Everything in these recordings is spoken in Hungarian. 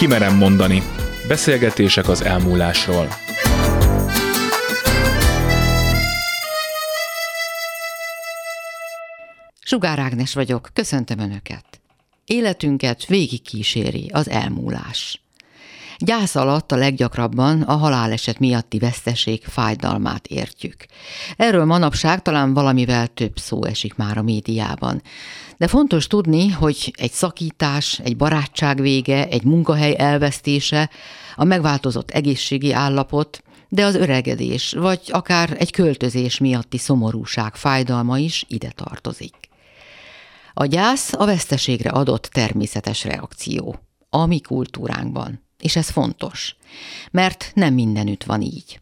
Kimerem mondani. Beszélgetések az elmúlásról. Sugár Ágnes vagyok, köszöntöm Önöket. Életünket végig kíséri az elmúlás. Gyász alatt a leggyakrabban a haláleset miatti veszteség fájdalmát értjük. Erről manapság talán valamivel több szó esik már a médiában. De fontos tudni, hogy egy szakítás, egy barátság vége, egy munkahely elvesztése, a megváltozott egészségi állapot, de az öregedés, vagy akár egy költözés miatti szomorúság fájdalma is ide tartozik. A gyász a veszteségre adott természetes reakció. A mi kultúránkban. És ez fontos, mert nem mindenütt van így.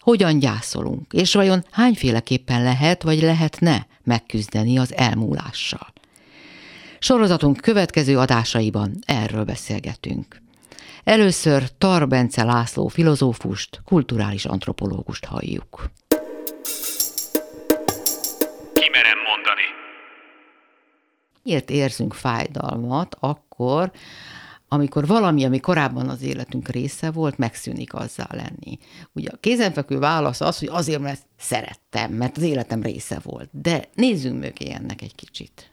Hogyan gyászolunk, és vajon hányféleképpen lehet vagy lehetne megküzdeni az elmúlással? Sorozatunk következő adásaiban erről beszélgetünk. Először Tar Bence László filozófust, kulturális antropológust halljuk. Kimerem mondani. Miért érzünk fájdalmat akkor, amikor valami, ami korábban az életünk része volt, megszűnik azzá lenni. Ugye a kézenfekvő válasz az, hogy azért, mert szerettem, mert az életem része volt. De nézzünk mögé ennek egy kicsit.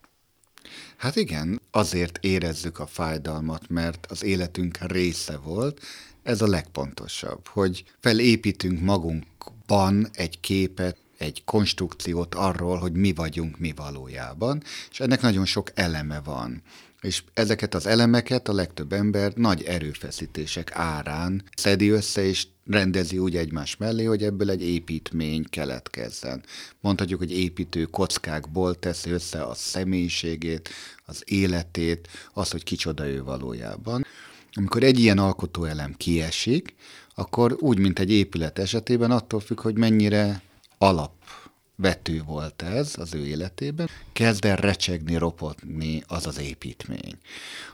Hát igen, azért érezzük a fájdalmat, mert az életünk része volt. Ez a legpontosabb, hogy felépítünk magunkban egy képet, egy konstrukciót arról, hogy mi vagyunk mi valójában, és ennek nagyon sok eleme van. És ezeket az elemeket a legtöbb ember nagy erőfeszítések árán szedi össze, és rendezi úgy egymás mellé, hogy ebből egy építmény keletkezzen. Mondhatjuk, hogy építő kockákból teszi össze a személyiségét, az életét, az, hogy kicsoda ő valójában. Amikor egy ilyen alkotóelem kiesik, akkor úgy, mint egy épület esetében attól függ, hogy mennyire alap vető volt ez az ő életében, kezd el recsegni, ropotni az az építmény.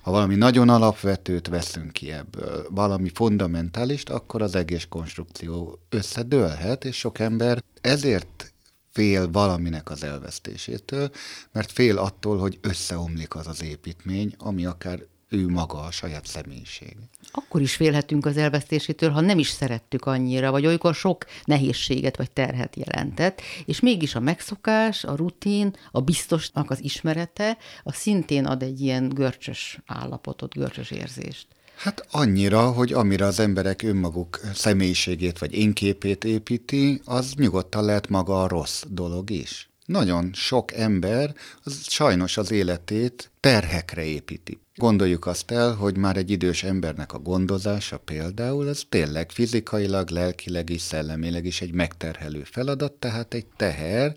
Ha valami nagyon alapvetőt veszünk ki ebből, valami fundamentalist, akkor az egész konstrukció összedőlhet, és sok ember ezért fél valaminek az elvesztésétől, mert fél attól, hogy összeomlik az az építmény, ami akár ő maga a saját személyiség. Akkor is félhetünk az elvesztésétől, ha nem is szerettük annyira, vagy olykor sok nehézséget vagy terhet jelentett, és mégis a megszokás, a rutin, a biztosnak az ismerete, a szintén ad egy ilyen görcsös állapotot, görcsös érzést. Hát annyira, hogy amire az emberek önmaguk személyiségét vagy énképét építi, az nyugodtan lehet maga a rossz dolog is. Nagyon sok ember az sajnos az életét terhekre építi. Gondoljuk azt el, hogy már egy idős embernek a gondozása például, ez tényleg fizikailag, lelkileg és szellemileg is egy megterhelő feladat, tehát egy teher,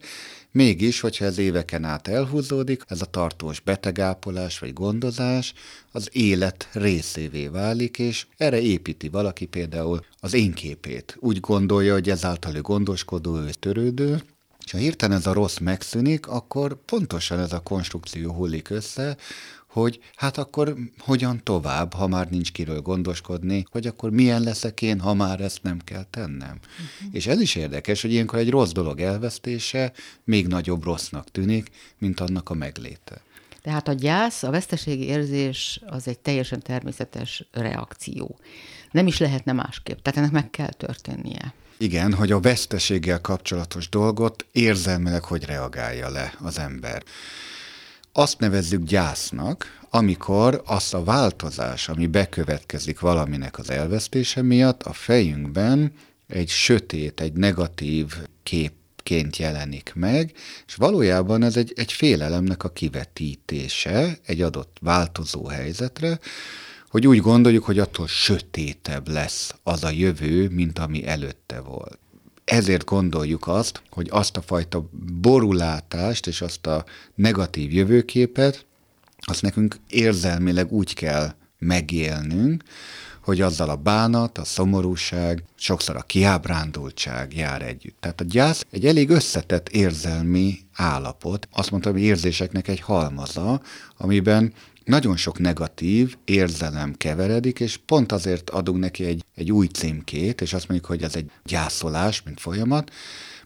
Mégis, hogyha ez éveken át elhúzódik, ez a tartós betegápolás vagy gondozás az élet részévé válik, és erre építi valaki például az én képét. Úgy gondolja, hogy ezáltal ő gondoskodó, ő törődő, és ha hirtelen ez a rossz megszűnik, akkor pontosan ez a konstrukció hullik össze, hogy hát akkor hogyan tovább, ha már nincs kiről gondoskodni, hogy akkor milyen leszek én, ha már ezt nem kell tennem. Uh-huh. És ez is érdekes, hogy ilyenkor egy rossz dolog elvesztése még nagyobb rossznak tűnik, mint annak a megléte. Tehát a gyász, a veszteségi érzés az egy teljesen természetes reakció. Nem is lehetne másképp, tehát ennek meg kell történnie. Igen, hogy a veszteséggel kapcsolatos dolgot érzelmileg hogy reagálja le az ember. Azt nevezzük gyásznak, amikor az a változás, ami bekövetkezik valaminek az elvesztése miatt, a fejünkben egy sötét, egy negatív kép ként jelenik meg, és valójában ez egy, egy félelemnek a kivetítése egy adott változó helyzetre, hogy úgy gondoljuk, hogy attól sötétebb lesz az a jövő, mint ami előtte volt. Ezért gondoljuk azt, hogy azt a fajta borulátást és azt a negatív jövőképet, azt nekünk érzelmileg úgy kell megélnünk, hogy azzal a bánat, a szomorúság, sokszor a kiábrándultság jár együtt. Tehát a gyász egy elég összetett érzelmi állapot, azt mondtam, hogy érzéseknek egy halmaza, amiben nagyon sok negatív érzelem keveredik, és pont azért adunk neki egy, egy új címkét, és azt mondjuk, hogy ez egy gyászolás, mint folyamat,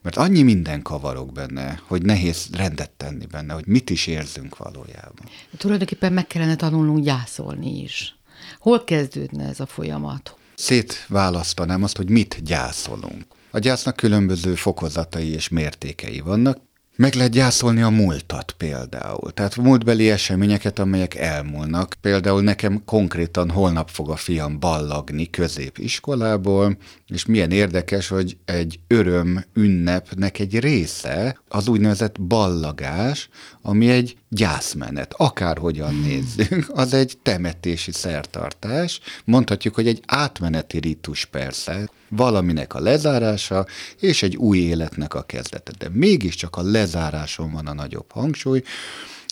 mert annyi minden kavarok benne, hogy nehéz rendet tenni benne, hogy mit is érzünk valójában. Tulajdonképpen meg kellene tanulnunk gyászolni is. Hol kezdődne ez a folyamat? Szétválasztanám azt, hogy mit gyászolunk. A gyásznak különböző fokozatai és mértékei vannak. Meg lehet gyászolni a múltat például. Tehát múltbeli eseményeket, amelyek elmúlnak. Például nekem konkrétan holnap fog a fiam ballagni középiskolából, és milyen érdekes, hogy egy öröm ünnepnek egy része az úgynevezett ballagás, ami egy gyászmenet, akárhogyan hmm. nézzük, az egy temetési szertartás, mondhatjuk, hogy egy átmeneti ritus persze, valaminek a lezárása és egy új életnek a kezdete. De mégiscsak a lezáráson van a nagyobb hangsúly,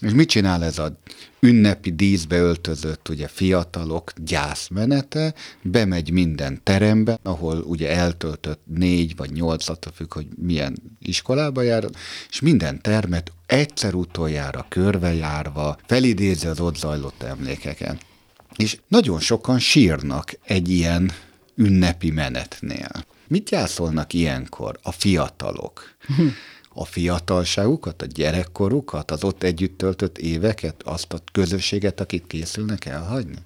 és mit csinál ez a ünnepi díszbe öltözött ugye fiatalok gyászmenete, bemegy minden terembe, ahol ugye eltöltött négy vagy nyolc, attól függ, hogy milyen iskolába jár, és minden termet egyszer utoljára körbejárva felidézi az ott zajlott emlékeken. És nagyon sokan sírnak egy ilyen ünnepi menetnél. Mit gyászolnak ilyenkor a fiatalok? a fiatalságukat, a gyerekkorukat, az ott együtt töltött éveket, azt a közösséget, akit készülnek elhagyni?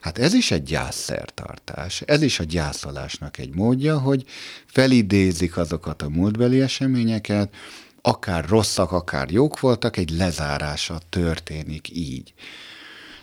Hát ez is egy gyászszertartás, ez is a gyászolásnak egy módja, hogy felidézik azokat a múltbeli eseményeket, akár rosszak, akár jók voltak, egy lezárása történik így.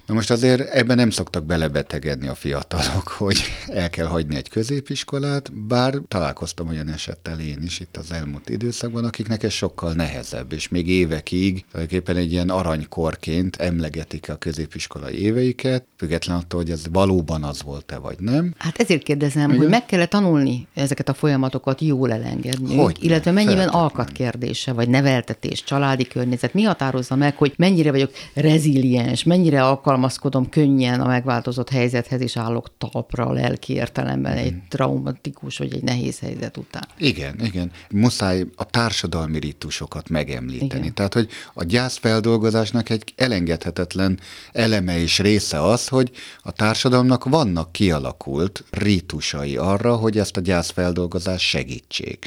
Na most azért ebben nem szoktak belebetegedni a fiatalok, hogy el kell hagyni egy középiskolát, bár találkoztam olyan esettel én is itt az elmúlt időszakban, akiknek ez sokkal nehezebb, és még évekig tulajdonképpen egy ilyen aranykorként emlegetik a középiskolai éveiket, független attól, hogy ez valóban az volt-e vagy nem. Hát ezért kérdezem, Igen? hogy meg kell tanulni ezeket a folyamatokat jól elengedni, hogy illetve mennyiben alkat kérdése, vagy neveltetés, családi környezet, mi határozza meg, hogy mennyire vagyok reziliens, mennyire alkalmas alkalmazkodom könnyen a megváltozott helyzethez, és állok talpra lelki értelemben egy mhm. traumatikus vagy egy nehéz helyzet után. Igen, igen. Muszáj a társadalmi ritusokat megemlíteni. Igen. Tehát, hogy a gyászfeldolgozásnak egy elengedhetetlen eleme és része az, hogy a társadalomnak vannak kialakult ritusai arra, hogy ezt a gyászfeldolgozást segítsék.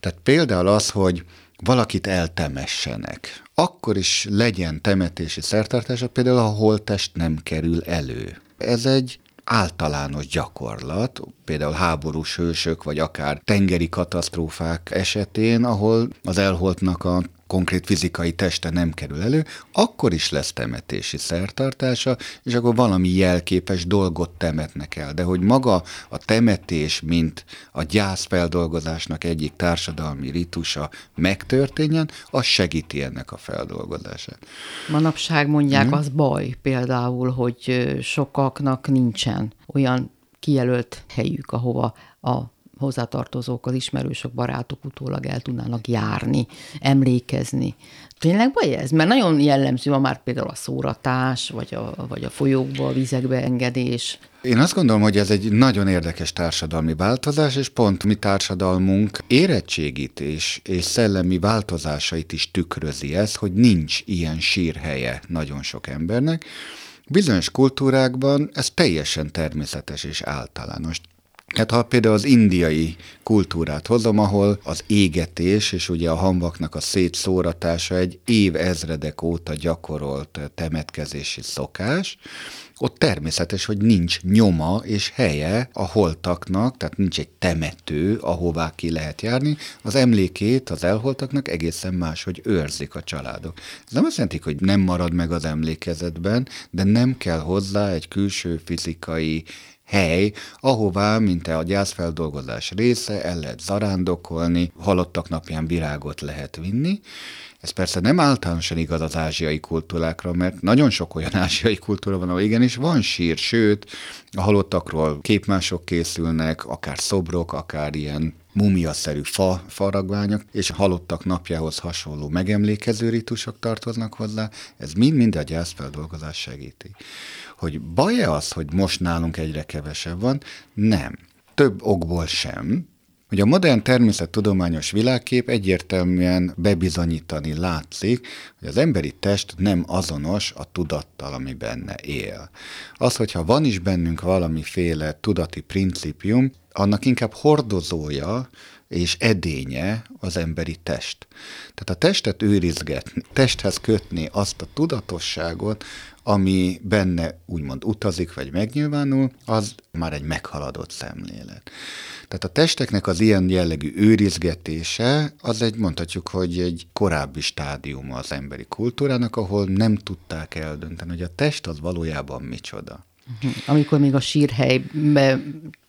Tehát például az, hogy valakit eltemessenek, akkor is legyen temetési szertartása, például a holtest nem kerül elő. Ez egy általános gyakorlat, például háborús hősök, vagy akár tengeri katasztrófák esetén, ahol az elholtnak a konkrét fizikai teste nem kerül elő, akkor is lesz temetési szertartása, és akkor valami jelképes dolgot temetnek el. De hogy maga a temetés, mint a gyászfeldolgozásnak egyik társadalmi ritusa megtörténjen, az segíti ennek a feldolgozását. Manapság mondják, hmm. az baj például, hogy sokaknak nincsen olyan kijelölt helyük, ahova a hozzátartozók, az ismerősök, barátok utólag el tudnának járni, emlékezni. Tényleg baj ez? Mert nagyon jellemző a már például a szóratás, vagy a, vagy a folyókba, a vizekbe engedés. Én azt gondolom, hogy ez egy nagyon érdekes társadalmi változás, és pont mi társadalmunk érettségit és, és szellemi változásait is tükrözi ez, hogy nincs ilyen sírhelye nagyon sok embernek. Bizonyos kultúrákban ez teljesen természetes és általános. Hát ha például az indiai kultúrát hozom, ahol az égetés és ugye a hamvaknak a szétszóratása egy év ezredek óta gyakorolt temetkezési szokás, ott természetes, hogy nincs nyoma és helye a holtaknak, tehát nincs egy temető, ahová ki lehet járni. Az emlékét az elholtaknak egészen más, hogy őrzik a családok. Ez nem azt jelenti, hogy nem marad meg az emlékezetben, de nem kell hozzá egy külső fizikai hely, ahová, mint a gyászfeldolgozás része, el lehet zarándokolni, halottak napján virágot lehet vinni. Ez persze nem általánosan igaz az ázsiai kultúrákra, mert nagyon sok olyan ázsiai kultúra van, ahol igenis van sír, sőt, a halottakról képmások készülnek, akár szobrok, akár ilyen mumiaszerű fa, faragványok, és halottak napjához hasonló megemlékező ritusok tartoznak hozzá, ez mind-mind a gyászfeldolgozás segíti. Hogy baj-e az, hogy most nálunk egyre kevesebb van? Nem. Több okból sem, hogy a modern természettudományos világkép egyértelműen bebizonyítani látszik, hogy az emberi test nem azonos a tudattal, ami benne él. Az, hogyha van is bennünk valamiféle tudati principium, annak inkább hordozója és edénye az emberi test. Tehát a testet őrizgetni, testhez kötni azt a tudatosságot, ami benne úgymond utazik vagy megnyilvánul, az már egy meghaladott szemlélet. Tehát a testeknek az ilyen jellegű őrizgetése, az egy, mondhatjuk, hogy egy korábbi stádiuma az emberi kultúrának, ahol nem tudták eldönteni, hogy a test az valójában micsoda. Amikor még a sírhelybe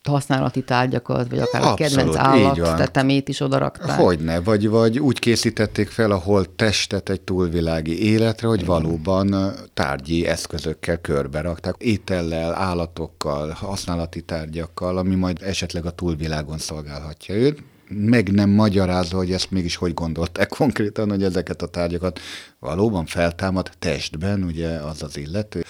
használati tárgyakat, vagy akár Abszolút, a kedvenc állat tetemét is odarakták. Hogyne, vagy, vagy úgy készítették fel a hol testet egy túlvilági életre, hogy valóban tárgyi eszközökkel körbe rakták, étellel, állatokkal, használati tárgyakkal, ami majd esetleg a túlvilágon szolgálhatja őt. Meg nem magyarázza, hogy ezt mégis hogy gondolták konkrétan, hogy ezeket a tárgyakat valóban feltámad testben, ugye az az illető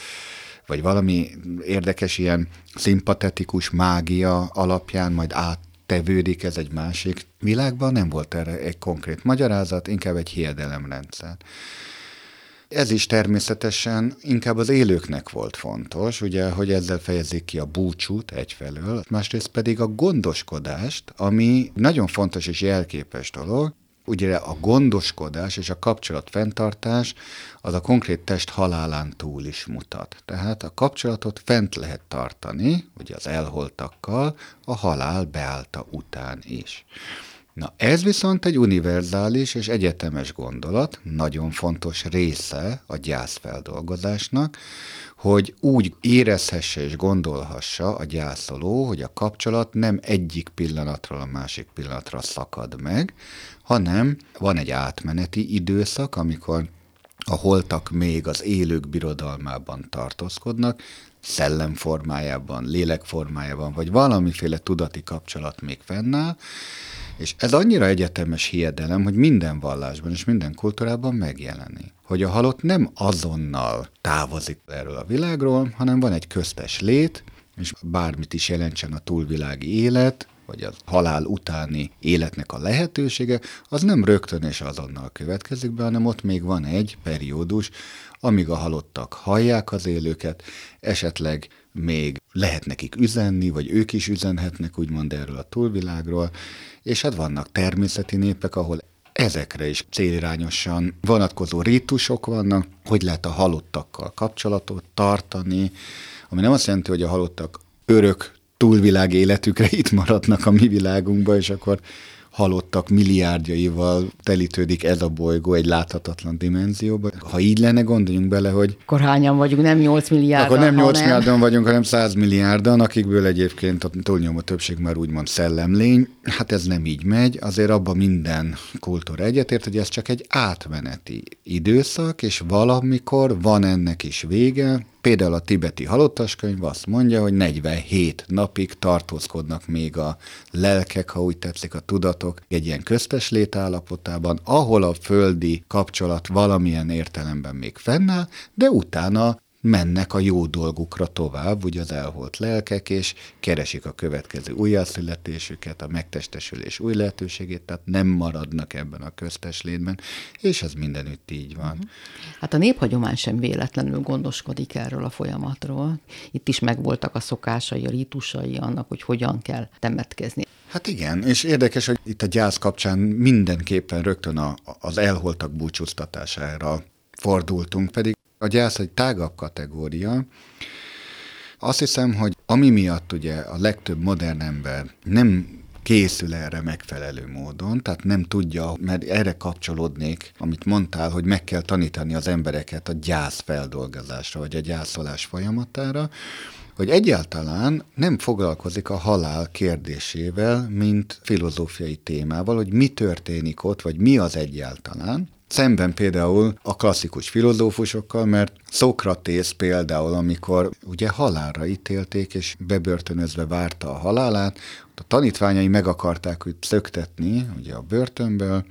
vagy valami érdekes ilyen szimpatetikus mágia alapján majd áttevődik ez egy másik világban, nem volt erre egy konkrét magyarázat, inkább egy hiedelemrendszer. Ez is természetesen inkább az élőknek volt fontos, ugye, hogy ezzel fejezik ki a búcsút egyfelől, másrészt pedig a gondoskodást, ami nagyon fontos és jelképes dolog, ugye a gondoskodás és a kapcsolat fenntartás az a konkrét test halálán túl is mutat. Tehát a kapcsolatot fent lehet tartani, ugye az elholtakkal, a halál beállta után is. Na ez viszont egy univerzális és egyetemes gondolat, nagyon fontos része a gyászfeldolgozásnak, hogy úgy érezhesse és gondolhassa a gyászoló, hogy a kapcsolat nem egyik pillanatról a másik pillanatra szakad meg, hanem van egy átmeneti időszak, amikor a holtak még az élők birodalmában tartózkodnak, szellem formájában, lélek formájában, vagy valamiféle tudati kapcsolat még fennáll, és ez annyira egyetemes hiedelem, hogy minden vallásban és minden kultúrában megjelenik. Hogy a halott nem azonnal távozik erről a világról, hanem van egy köztes lét, és bármit is jelentsen a túlvilági élet, vagy a halál utáni életnek a lehetősége, az nem rögtön és azonnal következik be, hanem ott még van egy periódus, amíg a halottak hallják az élőket, esetleg még lehet nekik üzenni, vagy ők is üzenhetnek úgymond erről a túlvilágról, és hát vannak természeti népek, ahol ezekre is célirányosan vonatkozó rítusok vannak, hogy lehet a halottakkal kapcsolatot tartani, ami nem azt jelenti, hogy a halottak örök túlvilág életükre itt maradnak a mi világunkba, és akkor halottak milliárdjaival telítődik ez a bolygó egy láthatatlan dimenzióba. Ha így lenne, gondoljunk bele, hogy... Akkor hányan vagyunk, nem 8 milliárdan, Akkor nem 8 milliárdan vagyunk, hanem 100 milliárdan, akikből egyébként a túlnyomó többség már úgymond szellemlény. Hát ez nem így megy, azért abban minden kultúra egyetért, hogy ez csak egy átmeneti időszak, és valamikor van ennek is vége, Például a tibeti halottaskönyv azt mondja, hogy 47 napig tartózkodnak még a lelkek, ha úgy tetszik, a tudatok egy ilyen köztes létállapotában, ahol a földi kapcsolat valamilyen értelemben még fennáll, de utána mennek a jó dolgukra tovább, ugye az elholt lelkek, és keresik a következő újjászületésüket, a megtestesülés új lehetőségét, tehát nem maradnak ebben a köztes létben, és ez mindenütt így van. Mhm. Hát a néphagyomány sem véletlenül gondoskodik erről a folyamatról. Itt is megvoltak a szokásai, a rítusai annak, hogy hogyan kell temetkezni. Hát igen, és érdekes, hogy itt a gyász kapcsán mindenképpen rögtön a, az elholtak búcsúztatására fordultunk, pedig a gyász egy tágabb kategória. Azt hiszem, hogy ami miatt ugye a legtöbb modern ember nem készül erre megfelelő módon, tehát nem tudja, mert erre kapcsolódnék, amit mondtál, hogy meg kell tanítani az embereket a gyász feldolgozásra, vagy a gyászolás folyamatára, hogy egyáltalán nem foglalkozik a halál kérdésével, mint filozófiai témával, hogy mi történik ott, vagy mi az egyáltalán, Szemben például a klasszikus filozófusokkal, mert Szokratész például, amikor ugye halálra ítélték, és bebörtönözve várta a halálát, a tanítványai meg akarták őt szöktetni ugye a börtönből,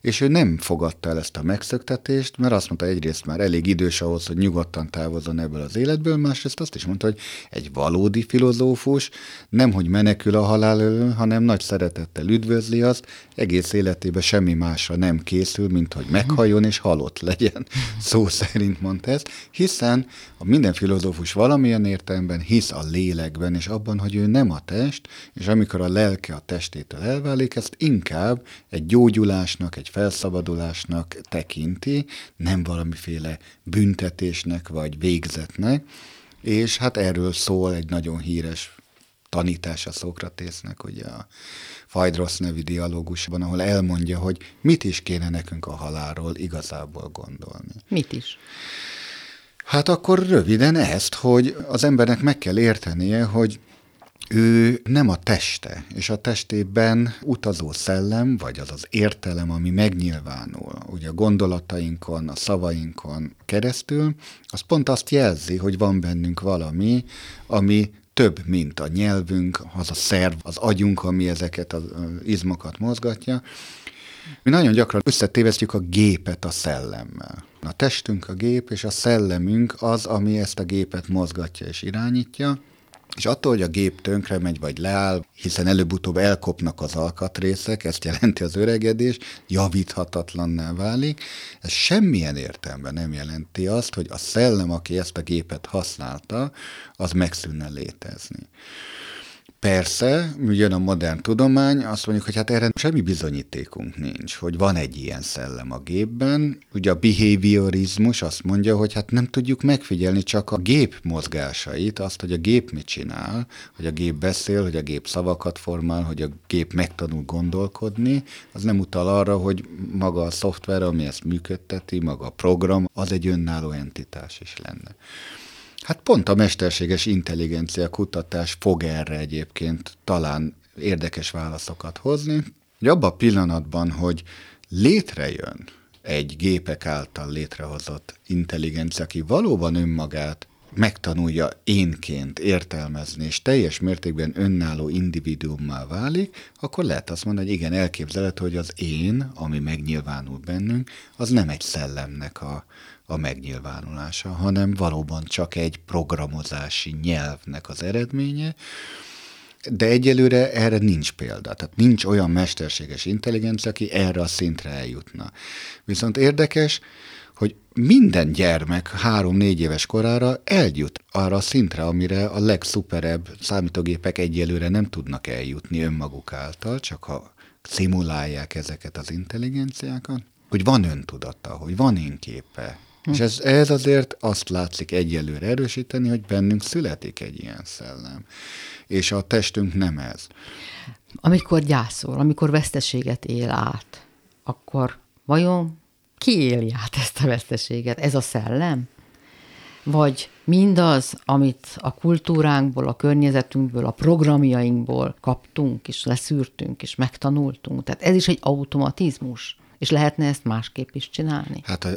és ő nem fogadta el ezt a megszöktetést, mert azt mondta egyrészt már elég idős ahhoz, hogy nyugodtan távozzon ebből az életből, másrészt azt is mondta, hogy egy valódi filozófus nem, hogy menekül a halál elől, hanem nagy szeretettel üdvözli azt, egész életében semmi másra nem készül, mint hogy meghalljon és halott legyen. Szó szerint mondta ezt, hiszen a minden filozófus valamilyen értelemben hisz a lélekben, és abban, hogy ő nem a test, és amikor a lelke a testétől elválik, ezt inkább egy gyógyulásnak, egy felszabadulásnak tekinti, nem valamiféle büntetésnek vagy végzetnek, és hát erről szól egy nagyon híres tanítása Szokratésznek, ugye a Fajdrosz nevű dialógusban, ahol elmondja, hogy mit is kéne nekünk a halálról igazából gondolni. Mit is? Hát akkor röviden ezt, hogy az embernek meg kell értenie, hogy ő nem a teste, és a testében utazó szellem, vagy az az értelem, ami megnyilvánul, ugye a gondolatainkon, a szavainkon keresztül, az pont azt jelzi, hogy van bennünk valami, ami több, mint a nyelvünk, az a szerv, az agyunk, ami ezeket az izmokat mozgatja. Mi nagyon gyakran összetévesztjük a gépet a szellemmel. A testünk a gép, és a szellemünk az, ami ezt a gépet mozgatja és irányítja. És attól, hogy a gép tönkre megy vagy leáll, hiszen előbb-utóbb elkopnak az alkatrészek, ezt jelenti az öregedés, javíthatatlanná válik, ez semmilyen értelemben nem jelenti azt, hogy a szellem, aki ezt a gépet használta, az megszűnne létezni. Persze, jön a modern tudomány, azt mondjuk, hogy hát erre semmi bizonyítékunk nincs, hogy van egy ilyen szellem a gépben. Ugye a behaviorizmus azt mondja, hogy hát nem tudjuk megfigyelni csak a gép mozgásait, azt, hogy a gép mit csinál, hogy a gép beszél, hogy a gép szavakat formál, hogy a gép megtanul gondolkodni, az nem utal arra, hogy maga a szoftver, ami ezt működteti, maga a program, az egy önálló entitás is lenne. Hát pont a mesterséges intelligencia kutatás fog erre egyébként talán érdekes válaszokat hozni, hogy abban a pillanatban, hogy létrejön egy gépek által létrehozott intelligencia, aki valóban önmagát megtanulja énként értelmezni, és teljes mértékben önálló individuummá válik, akkor lehet azt mondani, hogy igen, elképzelhető, hogy az én, ami megnyilvánul bennünk, az nem egy szellemnek a, a megnyilvánulása, hanem valóban csak egy programozási nyelvnek az eredménye, de egyelőre erre nincs példa. Tehát nincs olyan mesterséges intelligencia, aki erre a szintre eljutna. Viszont érdekes, hogy minden gyermek három-négy éves korára eljut arra a szintre, amire a legszuperebb számítógépek egyelőre nem tudnak eljutni önmaguk által, csak ha szimulálják ezeket az intelligenciákat, hogy van öntudata, hogy van énképe, És ez, ez azért azt látszik egyelőre erősíteni, hogy bennünk születik egy ilyen szellem. És a testünk nem ez. Amikor gyászol, amikor veszteséget él át, akkor vajon ki éli át ezt a veszteséget? Ez a szellem? Vagy mindaz, amit a kultúránkból, a környezetünkből, a programjainkból kaptunk, és leszűrtünk, és megtanultunk. Tehát ez is egy automatizmus. És lehetne ezt másképp is csinálni? Hát a,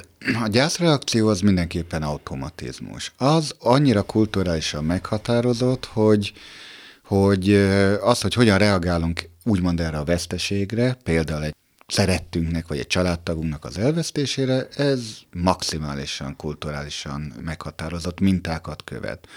a gyászreakció az mindenképpen automatizmus. Az annyira kulturálisan meghatározott, hogy hogy az, hogy hogyan reagálunk úgymond erre a veszteségre, például egy szerettünknek, vagy egy családtagunknak az elvesztésére, ez maximálisan kulturálisan meghatározott mintákat követ.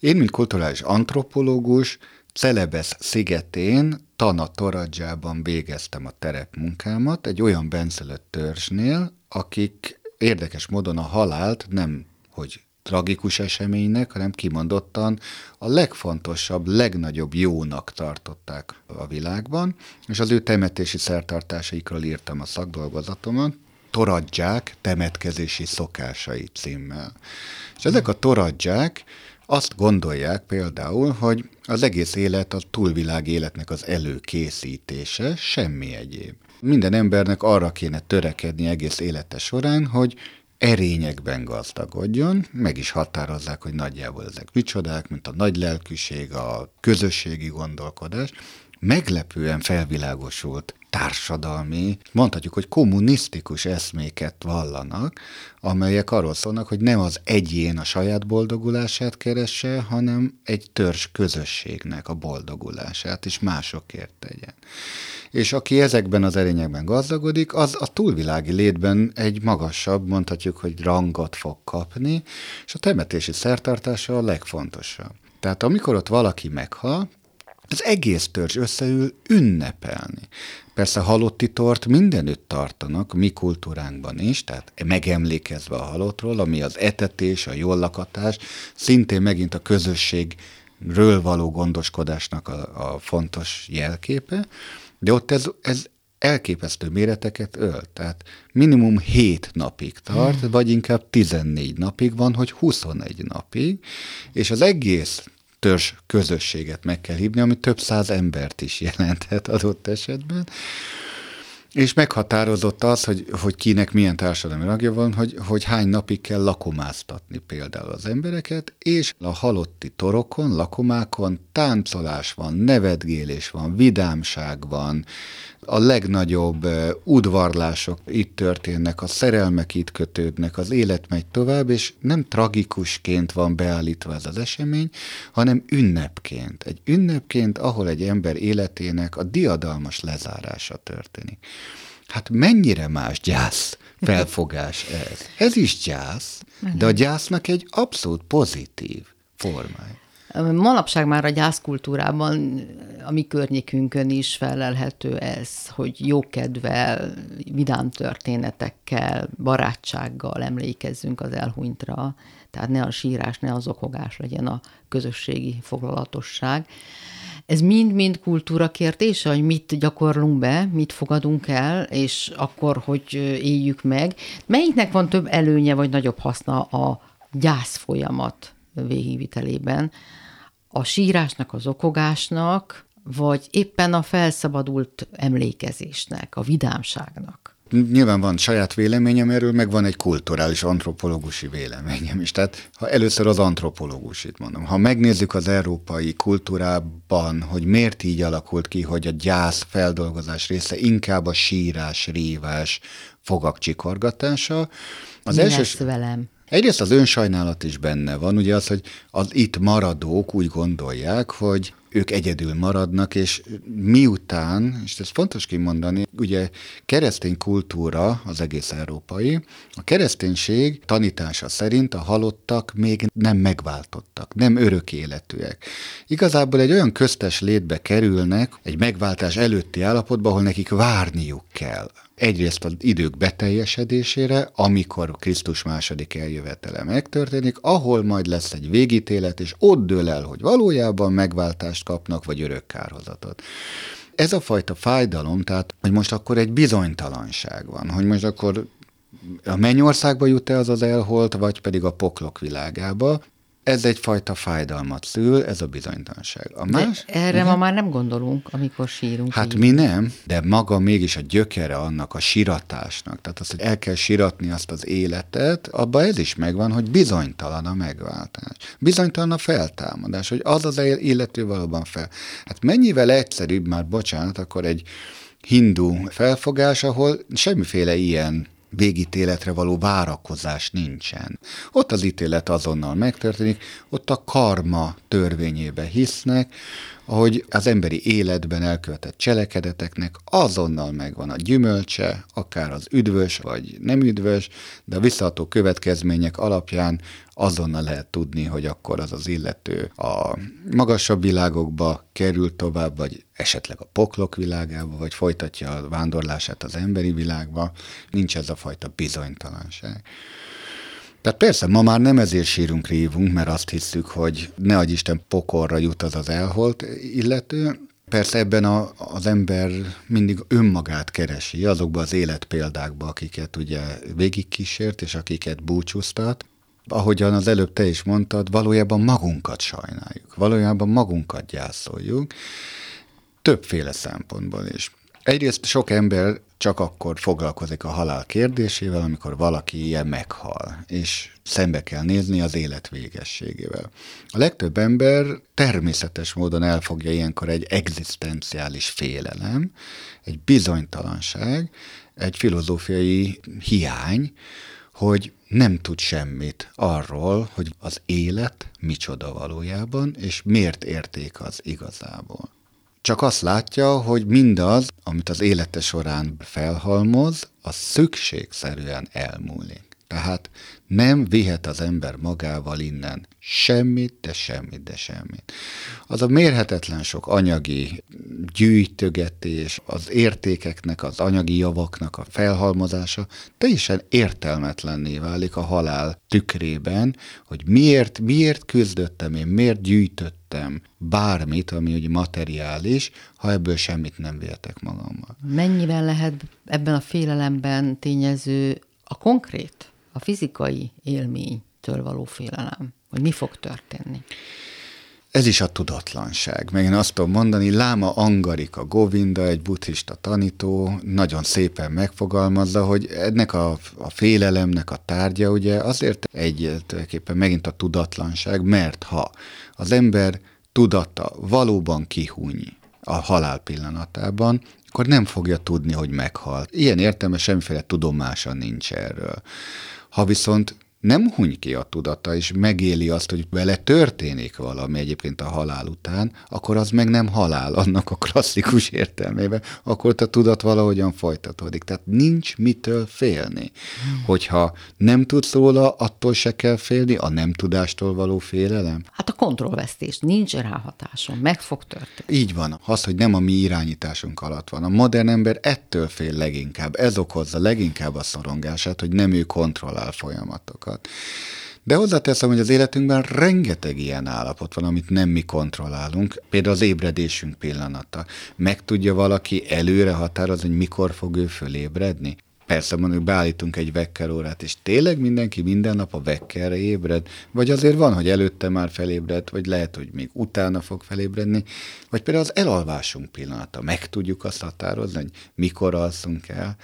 Én, mint kulturális antropológus, Celebesz szigetén, Tana Toradzsában végeztem a terepmunkámat egy olyan benszülött törzsnél, akik érdekes módon a halált nem, hogy tragikus eseménynek, hanem kimondottan a legfontosabb, legnagyobb jónak tartották a világban, és az ő temetési szertartásaikról írtam a szakdolgozatomat, toradzsák temetkezési szokásai címmel. És ezek a toradzsák azt gondolják például, hogy az egész élet a túlvilág életnek az előkészítése, semmi egyéb. Minden embernek arra kéne törekedni egész élete során, hogy erényekben gazdagodjon, meg is határozzák, hogy nagyjából ezek micsodák, mint a nagy lelkűség, a közösségi gondolkodás, meglepően felvilágosult társadalmi, mondhatjuk, hogy kommunisztikus eszméket vallanak, amelyek arról szólnak, hogy nem az egyén a saját boldogulását keresse, hanem egy törzs közösségnek a boldogulását, és másokért tegyen. És aki ezekben az erényekben gazdagodik, az a túlvilági létben egy magasabb, mondhatjuk, hogy rangot fog kapni, és a temetési szertartása a legfontosabb. Tehát amikor ott valaki meghal, az egész törzs összeül ünnepelni. Persze halotti tort mindenütt tartanak, mi kultúránkban is, tehát megemlékezve a halottról, ami az etetés, a jól lakatás, szintén megint a közösségről való gondoskodásnak a, a fontos jelképe, de ott ez, ez elképesztő méreteket ölt. Tehát minimum 7 napig tart, hmm. vagy inkább 14 napig van, hogy 21 napig, és az egész törzs közösséget meg kell hívni, ami több száz embert is jelenthet adott esetben. És meghatározott az, hogy, hogy kinek milyen társadalmi ragja van, hogy, hogy hány napig kell lakomáztatni például az embereket, és a halotti torokon, lakomákon táncolás van, nevetgélés van, vidámság van, a legnagyobb udvarlások itt történnek, a szerelmek itt kötődnek, az élet megy tovább, és nem tragikusként van beállítva ez az esemény, hanem ünnepként. Egy ünnepként, ahol egy ember életének a diadalmas lezárása történik. Hát mennyire más gyász felfogás ez? Ez is gyász, de a gyásznak egy abszolút pozitív formája. Manapság már a gyászkultúrában, a mi környékünkön is felelhető ez, hogy jókedvel, vidám történetekkel, barátsággal emlékezzünk az elhunytra, tehát ne a sírás, ne az okogás legyen a közösségi foglalatosság. Ez mind-mind kultúra kérdése, hogy mit gyakorlunk be, mit fogadunk el, és akkor, hogy éljük meg. Melyiknek van több előnye, vagy nagyobb haszna a gyász folyamat végigvitelében? A sírásnak, az okogásnak, vagy éppen a felszabadult emlékezésnek, a vidámságnak? Nyilván van saját véleményem erről, meg van egy kulturális antropológusi véleményem is. Tehát ha először az antropológusit mondom. Ha megnézzük az európai kultúrában, hogy miért így alakult ki, hogy a gyász feldolgozás része inkább a sírás, rívás, fogak csikorgatása. Az Mi első... lesz velem? Egyrészt az önsajnálat is benne van, ugye az, hogy az itt maradók úgy gondolják, hogy ők egyedül maradnak, és miután, és ez fontos kimondani, ugye keresztény kultúra az egész európai, a kereszténység tanítása szerint a halottak még nem megváltottak, nem örök életűek. Igazából egy olyan köztes létbe kerülnek, egy megváltás előtti állapotba, ahol nekik várniuk kell egyrészt az idők beteljesedésére, amikor Krisztus második eljövetele megtörténik, ahol majd lesz egy végítélet, és ott dől el, hogy valójában megváltást kapnak, vagy örök kárhozatot. Ez a fajta fájdalom, tehát, hogy most akkor egy bizonytalanság van, hogy most akkor a mennyországba jut-e az az elholt, vagy pedig a poklok világába, ez egyfajta fájdalmat szül, ez a bizonytalanság. A más, de erre igen? ma már nem gondolunk, amikor sírunk. Hát így. mi nem, de maga mégis a gyökere annak a siratásnak. Tehát az, hogy el kell siratni azt az életet, abban ez is megvan, hogy bizonytalan a megváltás. Bizonytalan a feltámadás, hogy az az illető valóban fel. Hát mennyivel egyszerűbb már, bocsánat, akkor egy hindu felfogás, ahol semmiféle ilyen végítéletre való várakozás nincsen. Ott az ítélet azonnal megtörténik, ott a karma törvényébe hisznek, ahogy az emberi életben elkövetett cselekedeteknek azonnal megvan a gyümölcse, akár az üdvös vagy nem üdvös, de a visszaható következmények alapján azonnal lehet tudni, hogy akkor az az illető a magasabb világokba kerül tovább, vagy esetleg a poklok világába, vagy folytatja a vándorlását az emberi világba. Nincs ez a fajta bizonytalanság. Tehát persze, ma már nem ezért sírunk, rívunk, mert azt hiszük, hogy ne adj Isten pokorra jut az az elholt illető. Persze ebben a, az ember mindig önmagát keresi azokba az életpéldákba, akiket ugye végigkísért, és akiket búcsúztat. Ahogyan az előbb te is mondtad, valójában magunkat sajnáljuk, valójában magunkat gyászoljuk, többféle szempontból is. Egyrészt sok ember csak akkor foglalkozik a halál kérdésével, amikor valaki ilyen meghal, és szembe kell nézni az élet végességével. A legtöbb ember természetes módon elfogja ilyenkor egy egzisztenciális félelem, egy bizonytalanság, egy filozófiai hiány, hogy nem tud semmit arról, hogy az élet micsoda valójában, és miért érték az igazából. Csak azt látja, hogy mindaz, amit az élete során felhalmoz, az szükségszerűen elmúlik. Tehát nem vihet az ember magával innen semmit, de semmit, de semmit. Az a mérhetetlen sok anyagi gyűjtögetés, az értékeknek, az anyagi javaknak a felhalmozása teljesen értelmetlenné válik a halál tükrében, hogy miért, miért küzdöttem én, miért gyűjtöttem bármit, ami ugye materiális, ha ebből semmit nem véltek magammal. Mennyiben lehet ebben a félelemben tényező a konkrét a fizikai élménytől való félelem, hogy mi fog történni. Ez is a tudatlanság. Meg én azt tudom mondani, Láma Angarika Govinda, egy buddhista tanító, nagyon szépen megfogalmazza, hogy ennek a, a félelemnek a tárgya ugye azért egy tulajdonképpen megint a tudatlanság, mert ha az ember tudata valóban kihúny a halál pillanatában, akkor nem fogja tudni, hogy meghalt. Ilyen értelme semmiféle tudomása nincs erről. Ha viszont nem huny ki a tudata, és megéli azt, hogy vele történik valami egyébként a halál után, akkor az meg nem halál annak a klasszikus értelmében, akkor a tudat valahogyan folytatódik. Tehát nincs mitől félni. Hogyha nem tudsz róla, attól se kell félni, a nem tudástól való félelem. Hát a kontrollvesztés, nincs ráhatásom, meg fog történni. Így van. Az, hogy nem a mi irányításunk alatt van. A modern ember ettől fél leginkább. Ez okozza leginkább a szorongását, hogy nem ő kontrollál folyamatokat dolgokat. De hozzáteszem, hogy az életünkben rengeteg ilyen állapot van, amit nem mi kontrollálunk. Például az ébredésünk pillanata. Meg tudja valaki előre határozni, hogy mikor fog ő fölébredni? Persze mondjuk beállítunk egy órát, és tényleg mindenki minden nap a vekkerre ébred, vagy azért van, hogy előtte már felébred, vagy lehet, hogy még utána fog felébredni, vagy például az elalvásunk pillanata. Meg tudjuk azt határozni, hogy mikor alszunk el.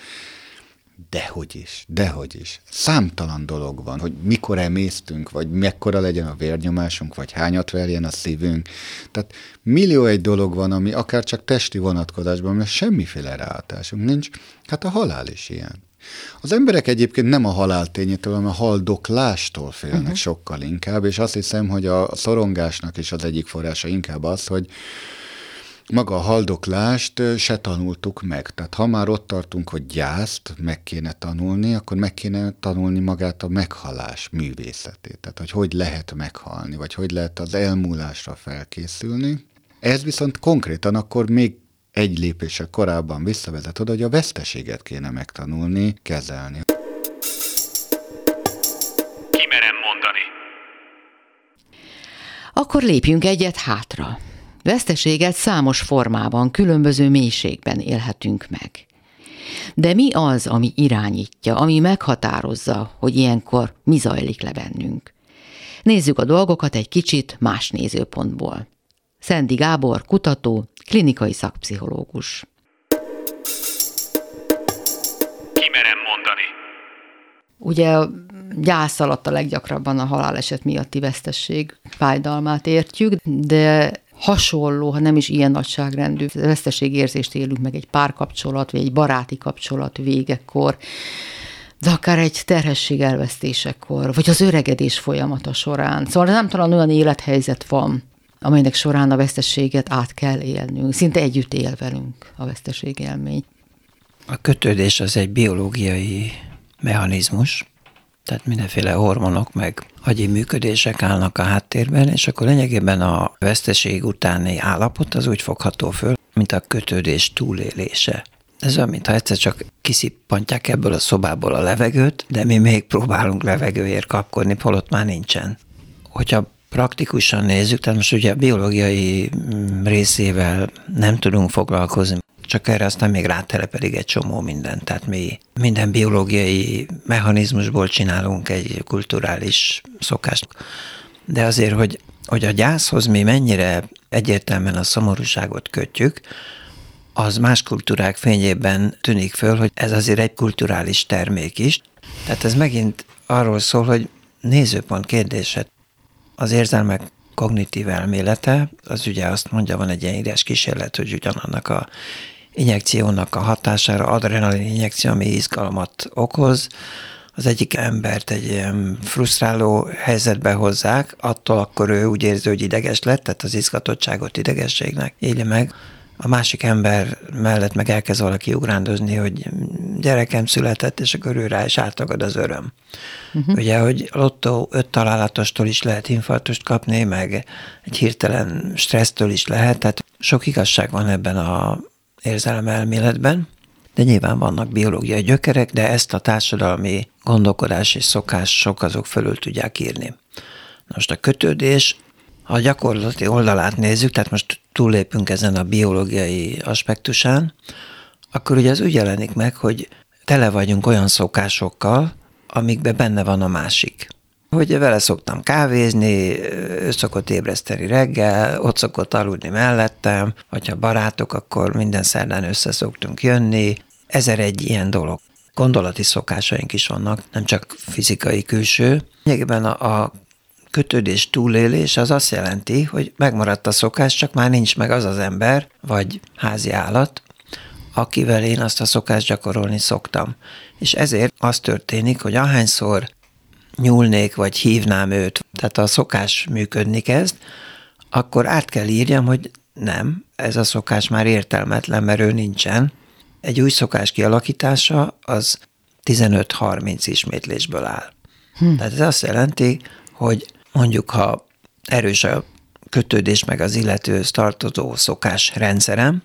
Dehogy is, dehogy is. Számtalan dolog van, hogy mikor emésztünk, vagy mekkora legyen a vérnyomásunk, vagy hányat verjen a szívünk. Tehát millió egy dolog van, ami akár csak testi vonatkozásban, mert semmiféle ráhatásunk nincs. Hát a halál is ilyen. Az emberek egyébként nem a haláltényétől, hanem a haldoklástól félnek uh-huh. sokkal inkább, és azt hiszem, hogy a szorongásnak is az egyik forrása inkább az, hogy maga a haldoklást se tanultuk meg. Tehát ha már ott tartunk, hogy gyászt meg kéne tanulni, akkor meg kéne tanulni magát a meghalás művészetét. Tehát, hogy hogy lehet meghalni, vagy hogy lehet az elmúlásra felkészülni. Ez viszont konkrétan akkor még egy lépése korábban visszavezet oda, hogy a veszteséget kéne megtanulni, kezelni. Kimerem mondani. Akkor lépjünk egyet hátra. Veszteséget számos formában, különböző mélységben élhetünk meg. De mi az, ami irányítja, ami meghatározza, hogy ilyenkor mi zajlik le bennünk? Nézzük a dolgokat egy kicsit más nézőpontból. Szendi Gábor, kutató, klinikai szakpszichológus. Kimerem mondani. Ugye gyász alatt a leggyakrabban a haláleset miatti vesztesség fájdalmát értjük, de hasonló, ha nem is ilyen nagyságrendű veszteségérzést élünk meg egy párkapcsolat, vagy egy baráti kapcsolat végekor, de akár egy terhesség elvesztésekor, vagy az öregedés folyamata során. Szóval nem talán olyan élethelyzet van, amelynek során a veszteséget át kell élnünk. Szinte együtt él velünk a veszteség élmény. A kötődés az egy biológiai mechanizmus, tehát mindenféle hormonok meg agyi működések állnak a háttérben, és akkor lényegében a veszteség utáni állapot az úgy fogható föl, mint a kötődés túlélése. Ez olyan, mintha egyszer csak kiszippantják ebből a szobából a levegőt, de mi még próbálunk levegőért kapkodni, holott már nincsen. Hogyha praktikusan nézzük, tehát most ugye a biológiai mm, részével nem tudunk foglalkozni, csak erre aztán még rátelepedik egy csomó mindent. Tehát mi minden biológiai mechanizmusból csinálunk egy kulturális szokást. De azért, hogy, hogy a gyászhoz mi mennyire egyértelműen a szomorúságot kötjük, az más kultúrák fényében tűnik föl, hogy ez azért egy kulturális termék is. Tehát ez megint arról szól, hogy nézőpont kérdése. Az érzelmek kognitív elmélete, az ugye azt mondja, van egy ilyen írás kísérlet, hogy ugyanannak a injekciónak a hatására adrenalin injekció, ami izgalmat okoz, az egyik embert egy ilyen frusztráló helyzetbe hozzák, attól akkor ő úgy érzi, hogy ideges lett, tehát az izgatottságot idegességnek éli meg. A másik ember mellett meg elkezd valaki ugrándozni, hogy gyerekem született, és akkor ő rá is átagad az öröm. Uh-huh. Ugye, hogy lottó öt találatostól is lehet infarktust kapni, meg egy hirtelen stressztől is lehet, tehát sok igazság van ebben a érzelem elméletben de nyilván vannak biológiai gyökerek, de ezt a társadalmi gondolkodás és szokás sok azok fölül tudják írni. Most a kötődés, ha a gyakorlati oldalát nézzük, tehát most túllépünk ezen a biológiai aspektusán, akkor ugye az úgy jelenik meg, hogy tele vagyunk olyan szokásokkal, amikben benne van a másik. Hogy vele szoktam kávézni, ő szokott ébreszteni reggel, ott szokott aludni mellettem, vagy ha barátok, akkor minden szerdán össze szoktunk jönni, ezer egy ilyen dolog. Gondolati szokásaink is vannak, nem csak fizikai külső. Lényegében a, a kötődés túlélés az azt jelenti, hogy megmaradt a szokás, csak már nincs meg az az ember, vagy házi állat, akivel én azt a szokást gyakorolni szoktam. És ezért az történik, hogy ahányszor nyúlnék, vagy hívnám őt, tehát a szokás működni kezd, akkor át kell írjam, hogy nem, ez a szokás már értelmetlen, mert ő nincsen, egy új szokás kialakítása az 15-30 ismétlésből áll. Hm. Tehát ez azt jelenti, hogy mondjuk, ha erős a kötődés meg az illetőhöz tartozó szokás rendszerem,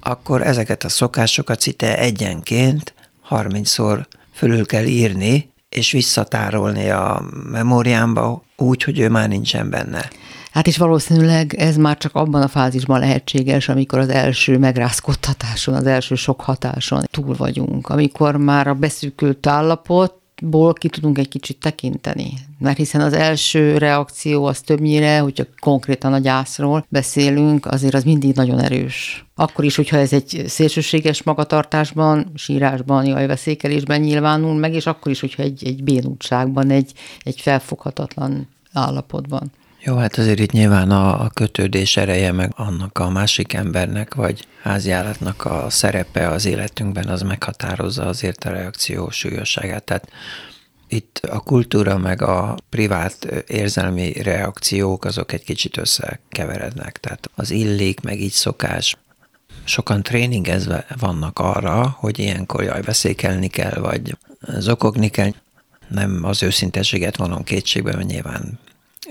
akkor ezeket a szokásokat szinte egyenként 30-szor fölül kell írni, és visszatárolni a memóriámba úgy, hogy ő már nincsen benne. Hát és valószínűleg ez már csak abban a fázisban lehetséges, amikor az első megrázkodtatáson, az első sok hatáson túl vagyunk, amikor már a beszűkült állapot ból ki tudunk egy kicsit tekinteni. Mert hiszen az első reakció az többnyire, hogyha konkrétan a gyászról beszélünk, azért az mindig nagyon erős. Akkor is, hogyha ez egy szélsőséges magatartásban, sírásban, jajveszékelésben nyilvánul meg, és akkor is, hogyha egy, egy bénultságban, egy, egy felfoghatatlan állapotban. Jó, hát azért itt nyilván a, a kötődés ereje, meg annak a másik embernek, vagy háziállatnak a szerepe az életünkben, az meghatározza azért a reakció súlyosságát. Tehát itt a kultúra meg a privát érzelmi reakciók azok egy kicsit összekeverednek. Tehát az illik, meg így szokás. Sokan tréningezve vannak arra, hogy ilyenkor jaj, veszékelni kell, vagy zokogni kell. Nem az őszintességet vonom kétségbe, mert nyilván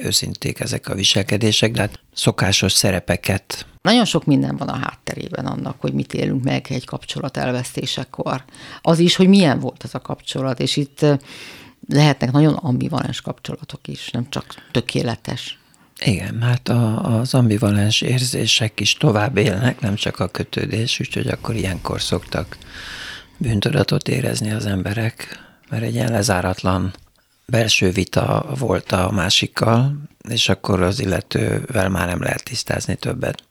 őszinték ezek a viselkedések, de hát szokásos szerepeket. Nagyon sok minden van a hátterében annak, hogy mit élünk meg egy kapcsolat elvesztésekor. Az is, hogy milyen volt ez a kapcsolat, és itt lehetnek nagyon ambivalens kapcsolatok is, nem csak tökéletes. Igen, hát a, az ambivalens érzések is tovább élnek, nem csak a kötődés, úgyhogy akkor ilyenkor szoktak bűntudatot érezni az emberek, mert egy ilyen lezáratlan belső vita volt a másikkal, és akkor az illetővel már nem lehet tisztázni többet.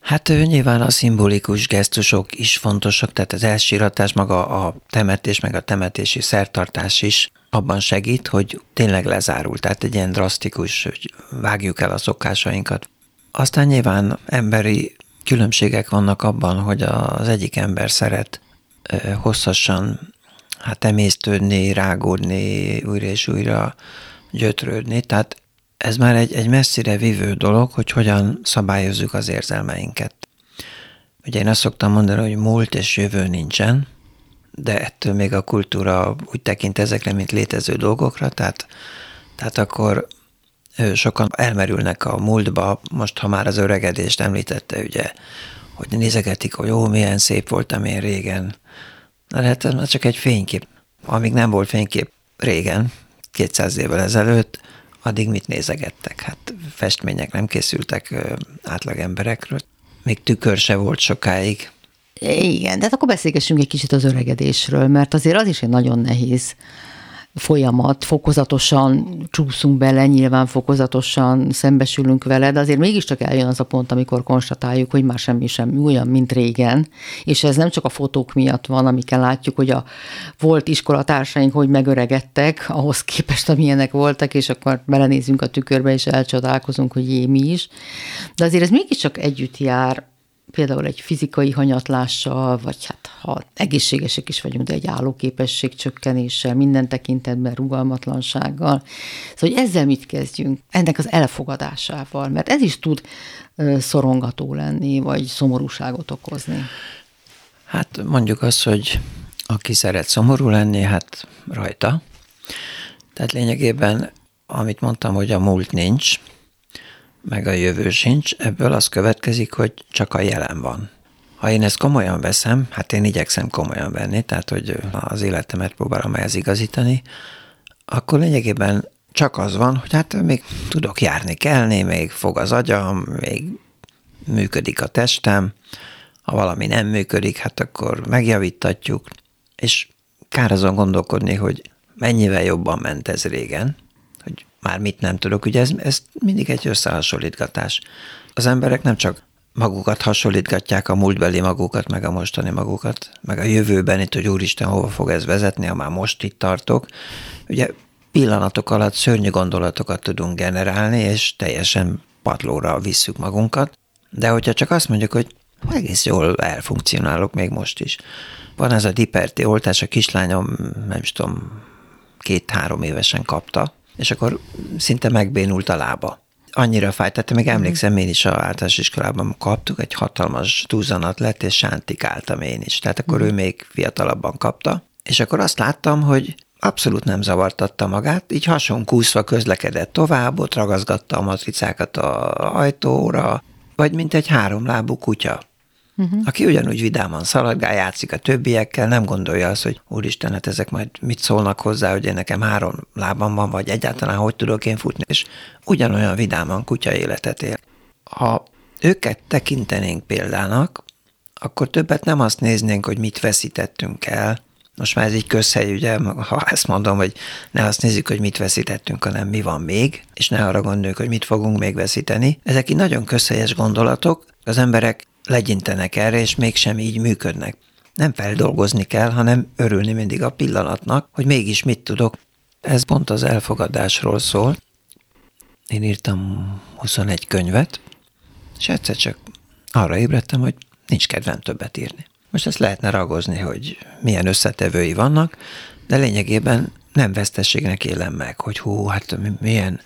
Hát nyilván a szimbolikus gesztusok is fontosak, tehát az elsíratás, maga a temetés, meg a temetési szertartás is abban segít, hogy tényleg lezárul, tehát egy ilyen drasztikus, hogy vágjuk el a szokásainkat. Aztán nyilván emberi különbségek vannak abban, hogy az egyik ember szeret hosszasan hát emésztődni, rágódni, újra és újra gyötrődni. Tehát ez már egy, egy messzire vívő dolog, hogy hogyan szabályozzuk az érzelmeinket. Ugye én azt szoktam mondani, hogy múlt és jövő nincsen, de ettől még a kultúra úgy tekint ezekre, mint létező dolgokra, tehát, tehát akkor sokan elmerülnek a múltba, most ha már az öregedést említette, ugye, hogy nézegetik, hogy jó, milyen szép voltam én régen, Na lehet, ez csak egy fénykép. Amíg nem volt fénykép régen, 200 évvel ezelőtt, addig mit nézegettek? Hát festmények nem készültek átlag emberekről. Még tükör se volt sokáig. Igen, de hát akkor beszélgessünk egy kicsit az öregedésről, mert azért az is egy nagyon nehéz folyamat, fokozatosan csúszunk bele, nyilván fokozatosan szembesülünk vele, de azért mégiscsak eljön az a pont, amikor konstatáljuk, hogy már semmi sem olyan, mint régen, és ez nem csak a fotók miatt van, amikkel látjuk, hogy a volt iskolatársaink hogy megöregedtek, ahhoz képest, amilyenek voltak, és akkor belenézünk a tükörbe, és elcsodálkozunk, hogy jé, mi is. De azért ez mégiscsak együtt jár például egy fizikai hanyatlással, vagy hát ha egészségesek is vagyunk, de egy állóképesség csökkenéssel, minden tekintetben rugalmatlansággal. Szóval, hogy ezzel mit kezdjünk? Ennek az elfogadásával, mert ez is tud szorongató lenni, vagy szomorúságot okozni. Hát mondjuk azt, hogy aki szeret szomorú lenni, hát rajta. Tehát lényegében, amit mondtam, hogy a múlt nincs, meg a jövő sincs, ebből az következik, hogy csak a jelen van. Ha én ezt komolyan veszem, hát én igyekszem komolyan venni, tehát hogy az életemet próbálom ehhez igazítani, akkor lényegében csak az van, hogy hát még tudok járni, kelni, még fog az agyam, még működik a testem, ha valami nem működik, hát akkor megjavítatjuk, és kár azon gondolkodni, hogy mennyivel jobban ment ez régen, már mit nem tudok. Ugye ez, ez mindig egy összehasonlítgatás. Az emberek nem csak magukat hasonlítgatják, a múltbeli magukat, meg a mostani magukat, meg a jövőben itt, hogy úristen, hova fog ez vezetni, ha már most itt tartok. Ugye pillanatok alatt szörnyű gondolatokat tudunk generálni, és teljesen padlóra visszük magunkat. De hogyha csak azt mondjuk, hogy egész jól elfunkcionálok még most is. Van ez a diperti oltás, a kislányom, nem is tudom, két-három évesen kapta, és akkor szinte megbénult a lába. Annyira fájt, tehát még emlékszem, én is a általános iskolában kaptuk, egy hatalmas túlzanat lett, és sántikáltam én is. Tehát akkor ő még fiatalabban kapta, és akkor azt láttam, hogy abszolút nem zavartatta magát, így hason kúszva közlekedett tovább, ott ragaszgatta a matricákat a ajtóra, vagy mint egy háromlábú kutya uh-huh. aki ugyanúgy vidáman szaladgál, játszik a többiekkel, nem gondolja azt, hogy úristen, hát ezek majd mit szólnak hozzá, hogy én nekem három lábam van, vagy egyáltalán hogy tudok én futni, és ugyanolyan vidáman kutya életet él. Ha őket tekintenénk példának, akkor többet nem azt néznénk, hogy mit veszítettünk el, most már ez így közhely, ugye, ha ezt mondom, hogy ne azt nézzük, hogy mit veszítettünk, hanem mi van még, és ne arra gondoljuk, hogy mit fogunk még veszíteni. Ezek így nagyon közhelyes gondolatok, az emberek legyintenek erre, és mégsem így működnek. Nem feldolgozni kell, hanem örülni mindig a pillanatnak, hogy mégis mit tudok. Ez pont az elfogadásról szól. Én írtam 21 könyvet, és egyszer csak arra ébredtem, hogy nincs kedvem többet írni. Most ezt lehetne ragozni, hogy milyen összetevői vannak, de lényegében nem vesztességnek élem meg, hogy hú, hát milyen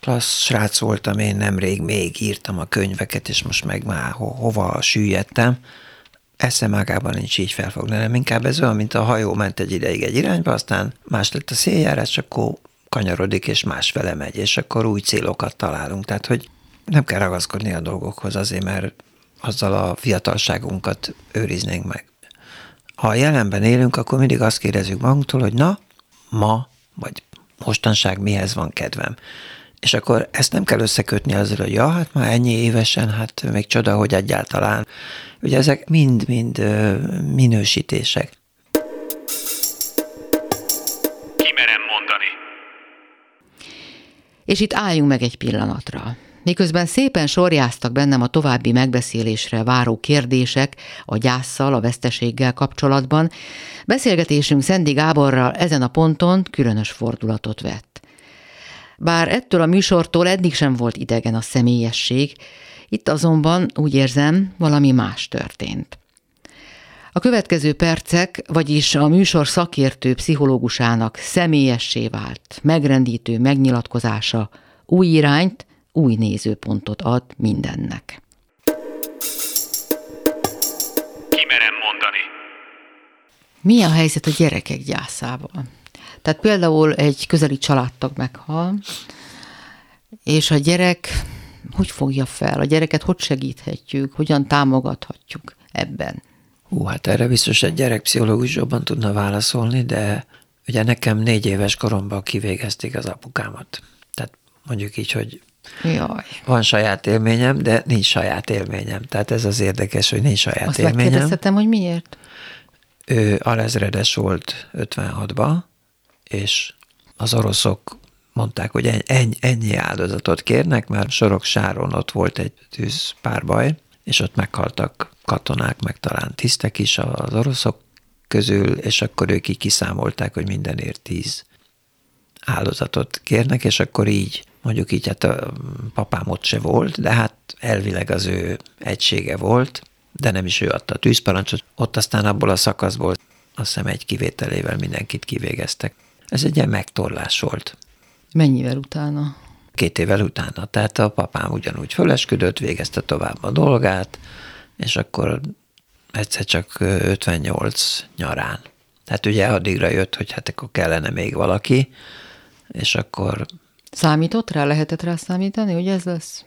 klassz srác voltam én nemrég, még írtam a könyveket, és most meg már ho- hova süllyedtem. Eszem ágában nincs így felfogni, nem inkább ez olyan, mint a hajó ment egy ideig egy irányba, aztán más lett a széljárás, akkor kanyarodik, és más fele megy, és akkor új célokat találunk. Tehát, hogy nem kell ragaszkodni a dolgokhoz azért, mert azzal a fiatalságunkat őriznénk meg. Ha a jelenben élünk, akkor mindig azt kérdezzük magunktól, hogy na, ma, vagy mostanság mihez van kedvem. És akkor ezt nem kell összekötni azzal, hogy ja, hát már ennyi évesen, hát még csoda, hogy egyáltalán. Ugye ezek mind-mind minősítések. Kimerem mondani. És itt álljunk meg egy pillanatra. Miközben szépen sorjáztak bennem a további megbeszélésre váró kérdések a gyászsal, a veszteséggel kapcsolatban, beszélgetésünk Szendi Gáborral ezen a ponton különös fordulatot vett. Bár ettől a műsortól eddig sem volt idegen a személyesség, itt azonban úgy érzem, valami más történt. A következő percek, vagyis a műsor szakértő pszichológusának személyessé vált, megrendítő megnyilatkozása új irányt, új nézőpontot ad mindennek. Kimerem mondani. Mi a helyzet a gyerekek gyászával? Tehát például egy közeli családtag meghal, és a gyerek hogy fogja fel? A gyereket hogy segíthetjük? Hogyan támogathatjuk ebben? Hú, hát erre biztos egy gyerekpszichológus jobban tudna válaszolni, de ugye nekem négy éves koromban kivégezték az apukámat. Tehát mondjuk így, hogy Jaj. Van saját élményem, de nincs saját élményem. Tehát ez az érdekes, hogy nincs saját Azt élményem. megkérdezhetem, hogy miért? Ő alezredes volt 56-ba, és az oroszok mondták, hogy ennyi, ennyi áldozatot kérnek, mert Sorok Sáron ott volt egy tűzpárbaj, és ott meghaltak katonák, meg talán tisztek is az oroszok közül, és akkor ők így kiszámolták, hogy mindenért tíz áldozatot kérnek, és akkor így, mondjuk így, hát a papám ott se volt, de hát elvileg az ő egysége volt, de nem is ő adta a tűzparancsot. Ott aztán abból a szakaszból azt hiszem egy kivételével mindenkit kivégeztek. Ez egy ilyen megtorlás volt. Mennyivel utána? Két évvel utána. Tehát a papám ugyanúgy fölesküdött, végezte tovább a dolgát, és akkor egyszer csak 58 nyarán. Tehát ugye addigra jött, hogy hát akkor kellene még valaki, és akkor... Számított rá? Lehetett rá számítani, hogy ez lesz?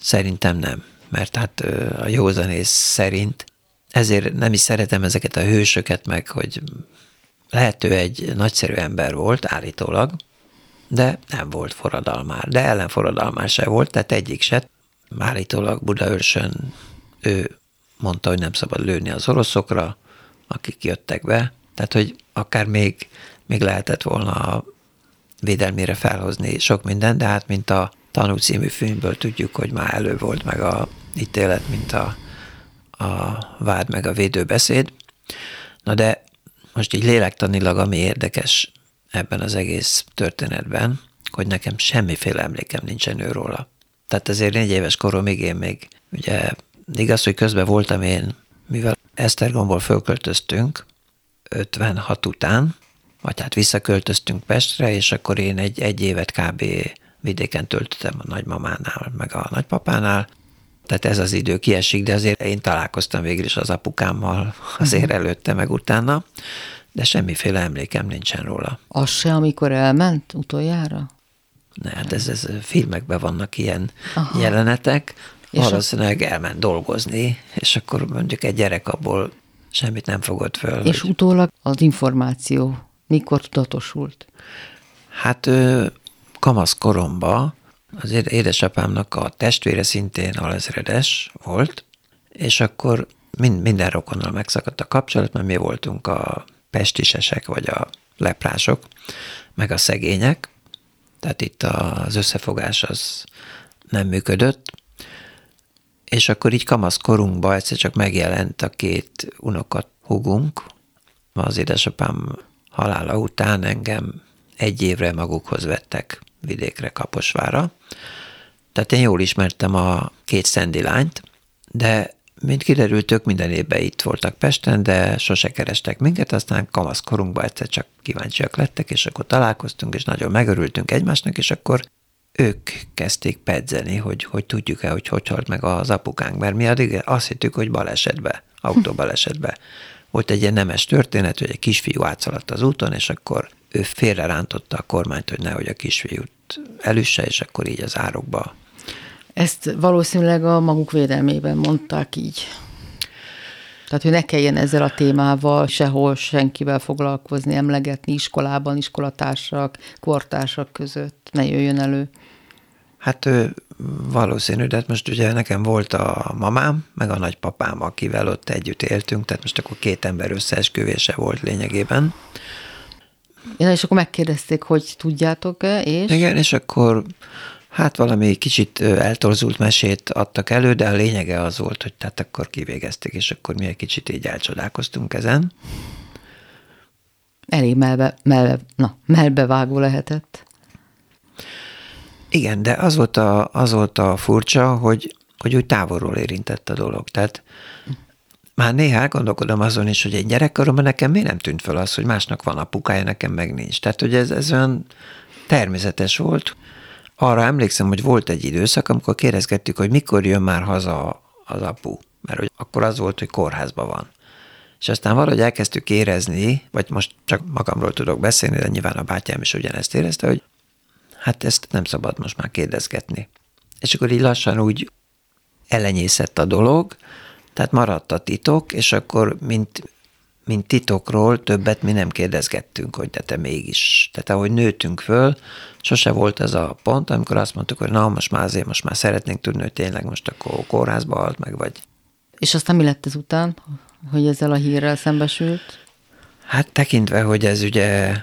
Szerintem nem, mert hát a józanész szerint ezért nem is szeretem ezeket a hősöket meg, hogy lehető egy nagyszerű ember volt állítólag, de nem volt forradalmár, de ellenforradalmár se volt, tehát egyik se. Állítólag Budaörsön ő mondta, hogy nem szabad lőni az oroszokra, akik jöttek be, tehát hogy akár még, még lehetett volna a védelmére felhozni sok minden, de hát mint a Tanú című filmből tudjuk, hogy már elő volt meg a ítélet, mint a, a vád meg a védőbeszéd. Na de most így lélektanilag, ami érdekes ebben az egész történetben, hogy nekem semmiféle emlékem nincsen őróla. Tehát azért négy éves koromig én még, ugye igaz, hogy közben voltam én, mivel Esztergomból fölköltöztünk 56 után, vagy hát visszaköltöztünk Pestre, és akkor én egy, egy évet kb. vidéken töltöttem a nagymamánál, meg a nagypapánál, tehát ez az idő kiesik, de azért én találkoztam végül is az apukámmal azért mhm. előtte, meg utána, de semmiféle emlékem nincsen róla. Az se, amikor elment utoljára? Ne, hát ez, ez filmekben vannak ilyen Aha. jelenetek, és valószínűleg a... elment dolgozni, és akkor mondjuk egy gyerek abból semmit nem fogott föl. És hogy... utólag az információ mikor tudatosult? Hát kamasz koromba az édesapámnak a testvére szintén alezredes volt, és akkor mind, minden rokonnal megszakadt a kapcsolat, mert mi voltunk a pestisesek, vagy a leprások, meg a szegények, tehát itt az összefogás az nem működött, és akkor így kamasz korunkban egyszer csak megjelent a két unokat hugunk, az édesapám halála után engem egy évre magukhoz vettek vidékre, Kaposvára. Tehát én jól ismertem a két szendi lányt, de mint kiderült, ők minden évben itt voltak Pesten, de sose kerestek minket, aztán kamaszkorunkban egyszer csak kíváncsiak lettek, és akkor találkoztunk, és nagyon megörültünk egymásnak, és akkor ők kezdték pedzeni, hogy, hogy tudjuk-e, hogy hogy halt meg az apukánk, mert mi addig azt hittük, hogy balesetbe, autóbalesetbe. Volt egy ilyen nemes történet, hogy egy kisfiú átszaladt az úton, és akkor ő félre rántotta a kormányt, hogy nehogy a kisfiút elüsse, és akkor így az árokba. Ezt valószínűleg a maguk védelmében mondták így. Tehát, hogy ne kelljen ezzel a témával sehol senkivel foglalkozni, emlegetni iskolában, iskolatársak, kortársak között, ne jöjjön elő. Hát valószínű, de hát most ugye nekem volt a mamám, meg a nagypapám, akivel ott együtt éltünk, tehát most akkor két ember összeesküvése volt lényegében. Ja, és akkor megkérdezték, hogy tudjátok-e, és? Igen, és akkor hát valami kicsit eltorzult mesét adtak elő, de a lényege az volt, hogy tehát akkor kivégezték, és akkor mi egy kicsit így elcsodálkoztunk ezen. Elég melbe, melbe, na, melbevágó lehetett. Igen, de az volt a, az volt a furcsa, hogy, hogy úgy távolról érintett a dolog. Tehát már néha gondolkodom azon is, hogy egy gyerekkoromban nekem miért nem tűnt fel az, hogy másnak van apukája, nekem meg nincs. Tehát, hogy ez, ez olyan természetes volt. Arra emlékszem, hogy volt egy időszak, amikor kérdezgettük, hogy mikor jön már haza az apu. Mert hogy akkor az volt, hogy kórházban van. És aztán valahogy elkezdtük érezni, vagy most csak magamról tudok beszélni, de nyilván a bátyám is ugyanezt érezte, hogy hát ezt nem szabad most már kérdezgetni. És akkor így lassan úgy elenyészett a dolog, tehát maradt a titok, és akkor mint, mint titokról többet mi nem kérdezgettünk, hogy de te mégis. Tehát ahogy nőttünk föl, sose volt ez a pont, amikor azt mondtuk, hogy na, most már azért, most már szeretnénk tudni, hogy tényleg most akkor kórházba halt meg, vagy. És aztán mi lett ezután, hogy ezzel a hírrel szembesült? Hát tekintve, hogy ez ugye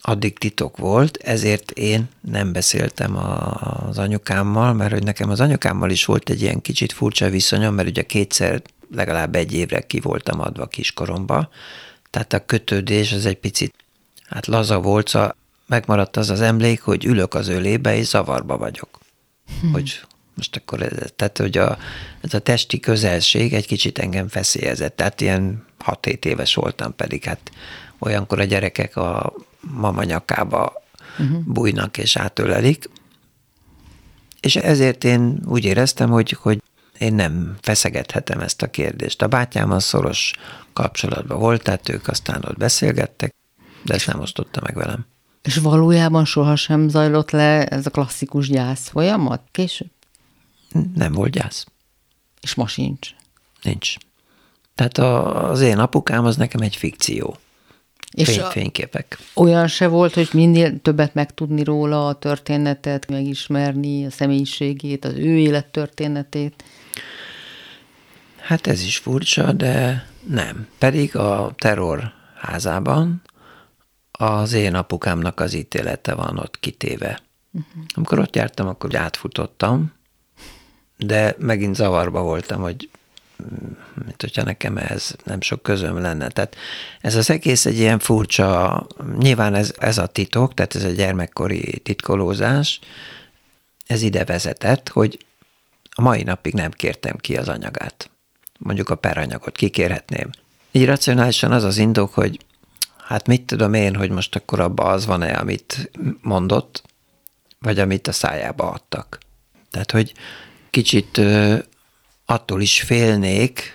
addig titok volt, ezért én nem beszéltem az anyukámmal, mert hogy nekem az anyukámmal is volt egy ilyen kicsit furcsa viszonyom, mert ugye kétszer legalább egy évre ki voltam adva kiskoromba, tehát a kötődés az egy picit hát laza volt, szóval megmaradt az az emlék, hogy ülök az ölébe, és zavarba vagyok. Hm. Hogy most akkor, ez, tehát hogy a, ez a testi közelség egy kicsit engem feszélyezett, tehát ilyen 6-7 éves voltam pedig, hát olyankor a gyerekek a mama nyakába uh-huh. bújnak és átölelik, és ezért én úgy éreztem, hogy, hogy én nem feszegethetem ezt a kérdést. A bátyámmal szoros kapcsolatban volt, tehát ők aztán ott beszélgettek, de ezt nem osztotta meg velem. És valójában sohasem zajlott le ez a klasszikus gyász folyamat később? Nem volt gyász. És ma sincs? Nincs. Tehát a, az én apukám az nekem egy fikció. És Fény, fényképek. Olyan se volt, hogy minél többet megtudni róla, a történetet, megismerni, a személyiségét, az ő élettörténetét? Hát ez is furcsa, de nem. Pedig a terror házában az én apukámnak az ítélete van ott kitéve. Uh-huh. Amikor ott jártam, akkor átfutottam, de megint zavarba voltam, hogy mint hogyha nekem ez nem sok közöm lenne. Tehát ez az egész egy ilyen furcsa, nyilván ez, ez a titok, tehát ez a gyermekkori titkolózás, ez ide vezetett, hogy a mai napig nem kértem ki az anyagát. Mondjuk a peranyagot kikérhetném. Így racionálisan az az indok, hogy hát mit tudom én, hogy most akkor abba az van-e, amit mondott, vagy amit a szájába adtak. Tehát, hogy kicsit attól is félnék,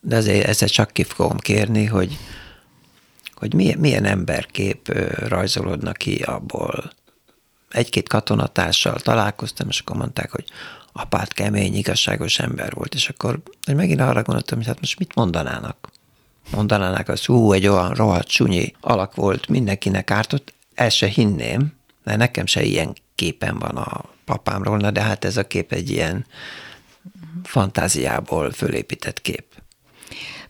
de ezért, ezért csak ki fogom kérni, hogy, hogy milyen, milyen emberkép rajzolódnak ki abból. Egy-két katonatársal találkoztam, és akkor mondták, hogy apát kemény, igazságos ember volt, és akkor hogy megint arra gondoltam, hogy hát most mit mondanának? Mondanának az, hú, egy olyan rohadt sunyi alak volt, mindenkinek ártott, el se hinném, mert nekem se ilyen képen van a papámról, na de hát ez a kép egy ilyen fantáziából fölépített kép.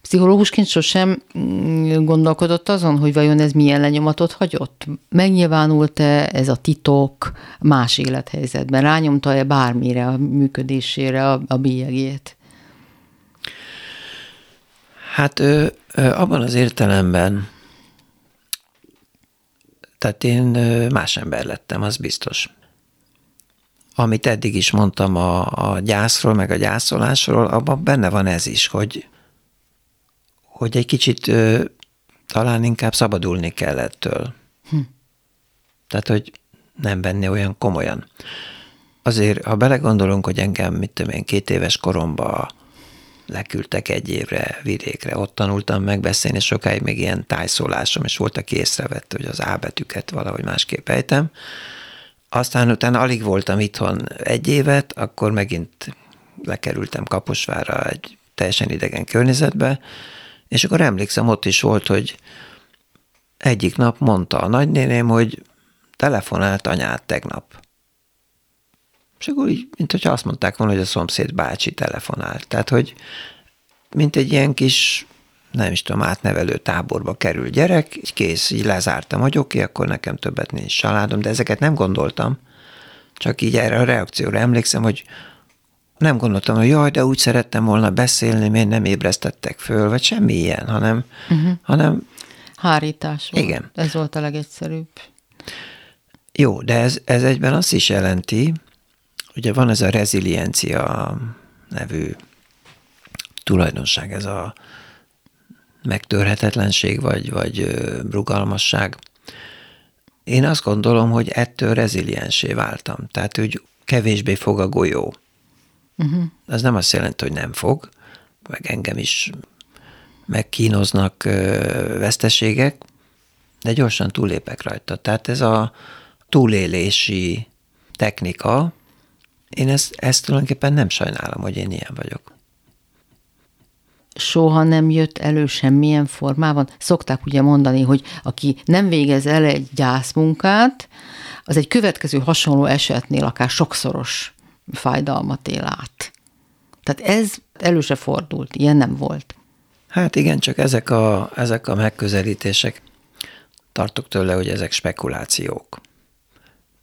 Pszichológusként sosem mm, gondolkodott azon, hogy vajon ez milyen lenyomatot hagyott? Megnyilvánult-e ez a titok más élethelyzetben? Rányomta-e bármire a működésére a, a bélyegét? Hát ő, abban az értelemben, tehát én más ember lettem, az biztos amit eddig is mondtam a, a gyászról, meg a gyászolásról, abban benne van ez is, hogy, hogy egy kicsit ö, talán inkább szabadulni kell ettől. Hm. Tehát, hogy nem venni olyan komolyan. Azért, ha belegondolunk, hogy engem, mit tudom én, két éves koromban leküldtek egy évre vidékre, ott tanultam megbeszélni, sokáig még ilyen tájszólásom, és volt, aki észrevett, hogy az A betűket valahogy másképp ejtem, aztán utána alig voltam itthon egy évet, akkor megint lekerültem Kaposvára egy teljesen idegen környezetbe, és akkor emlékszem, ott is volt, hogy egyik nap mondta a nagynéném, hogy telefonált anyát tegnap. És akkor így, mint hogyha azt mondták volna, hogy a szomszéd bácsi telefonált. Tehát, hogy mint egy ilyen kis nem is tudom, átnevelő táborba kerül gyerek, így kész, így lezártam, hogy oké, okay, akkor nekem többet nincs családom, de ezeket nem gondoltam, csak így erre a reakcióra emlékszem, hogy nem gondoltam, hogy jaj, de úgy szerettem volna beszélni, miért nem ébresztettek föl, vagy semmi ilyen, hanem, uh-huh. hanem Hárítás volt. Igen. Ez volt a legegyszerűbb. Jó, de ez, ez egyben azt is jelenti, ugye van ez a reziliencia nevű tulajdonság, ez a megtörhetetlenség vagy, vagy rugalmasság. Én azt gondolom, hogy ettől reziliensé váltam. Tehát, hogy kevésbé fog a golyó. Uh-huh. Az nem azt jelenti, hogy nem fog, meg engem is megkínoznak veszteségek, de gyorsan túlépek rajta. Tehát ez a túlélési technika, én ezt, ezt tulajdonképpen nem sajnálom, hogy én ilyen vagyok soha nem jött elő semmilyen formában. Szokták ugye mondani, hogy aki nem végez el egy gyászmunkát, az egy következő hasonló esetnél akár sokszoros fájdalmat él át. Tehát ez elő se fordult, ilyen nem volt. Hát igen, csak ezek a, ezek a megközelítések tartok tőle, hogy ezek spekulációk.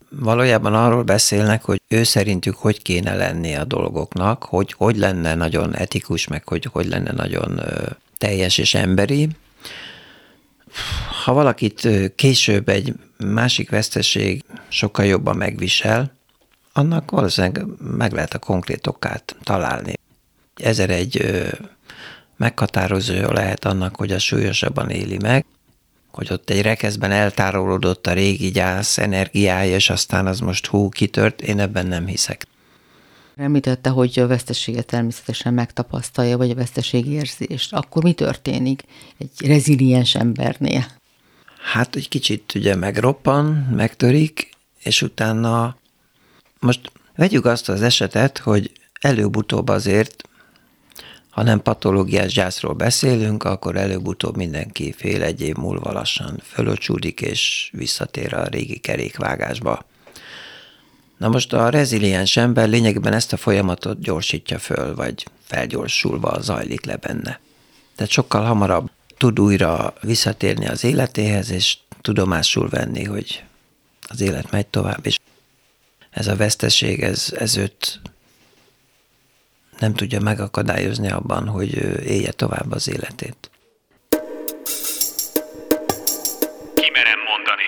Valójában arról beszélnek, hogy ő szerintük hogy kéne lenni a dolgoknak, hogy hogy lenne nagyon etikus, meg hogy hogy lenne nagyon teljes és emberi. Ha valakit később egy másik veszteség sokkal jobban megvisel, annak valószínűleg meg lehet a konkrét okát találni. Ezer egy meghatározó lehet annak, hogy a súlyosabban éli meg, hogy ott egy rekeszben eltárolódott a régi gyász energiája, és aztán az most hú kitört, én ebben nem hiszek. Említette, hogy a veszteséget természetesen megtapasztalja, vagy a veszteségérzést. Akkor mi történik egy reziliens embernél? Hát egy kicsit ugye megroppan, megtörik, és utána most vegyük azt az esetet, hogy előbb-utóbb azért ha nem patológiás gyászról beszélünk, akkor előbb-utóbb mindenki fél egy év múlva lassan fölöcsúdik, és visszatér a régi kerékvágásba. Na most a reziliens ember lényegében ezt a folyamatot gyorsítja föl, vagy felgyorsulva zajlik le benne. Tehát sokkal hamarabb tud újra visszatérni az életéhez, és tudomásul venni, hogy az élet megy tovább, és ez a veszteség, ez, ez őt nem tudja megakadályozni abban, hogy élje tovább az életét. Kimerem mondani.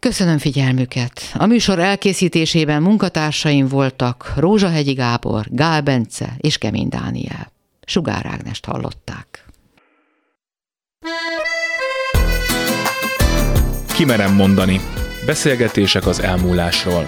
Köszönöm figyelmüket! A műsor elkészítésében munkatársaim voltak Rózsahegyi Gábor, Gál Bence és Kemény Dániel. Sugár Ágnest hallották. Kimerem mondani. Beszélgetések az elmúlásról.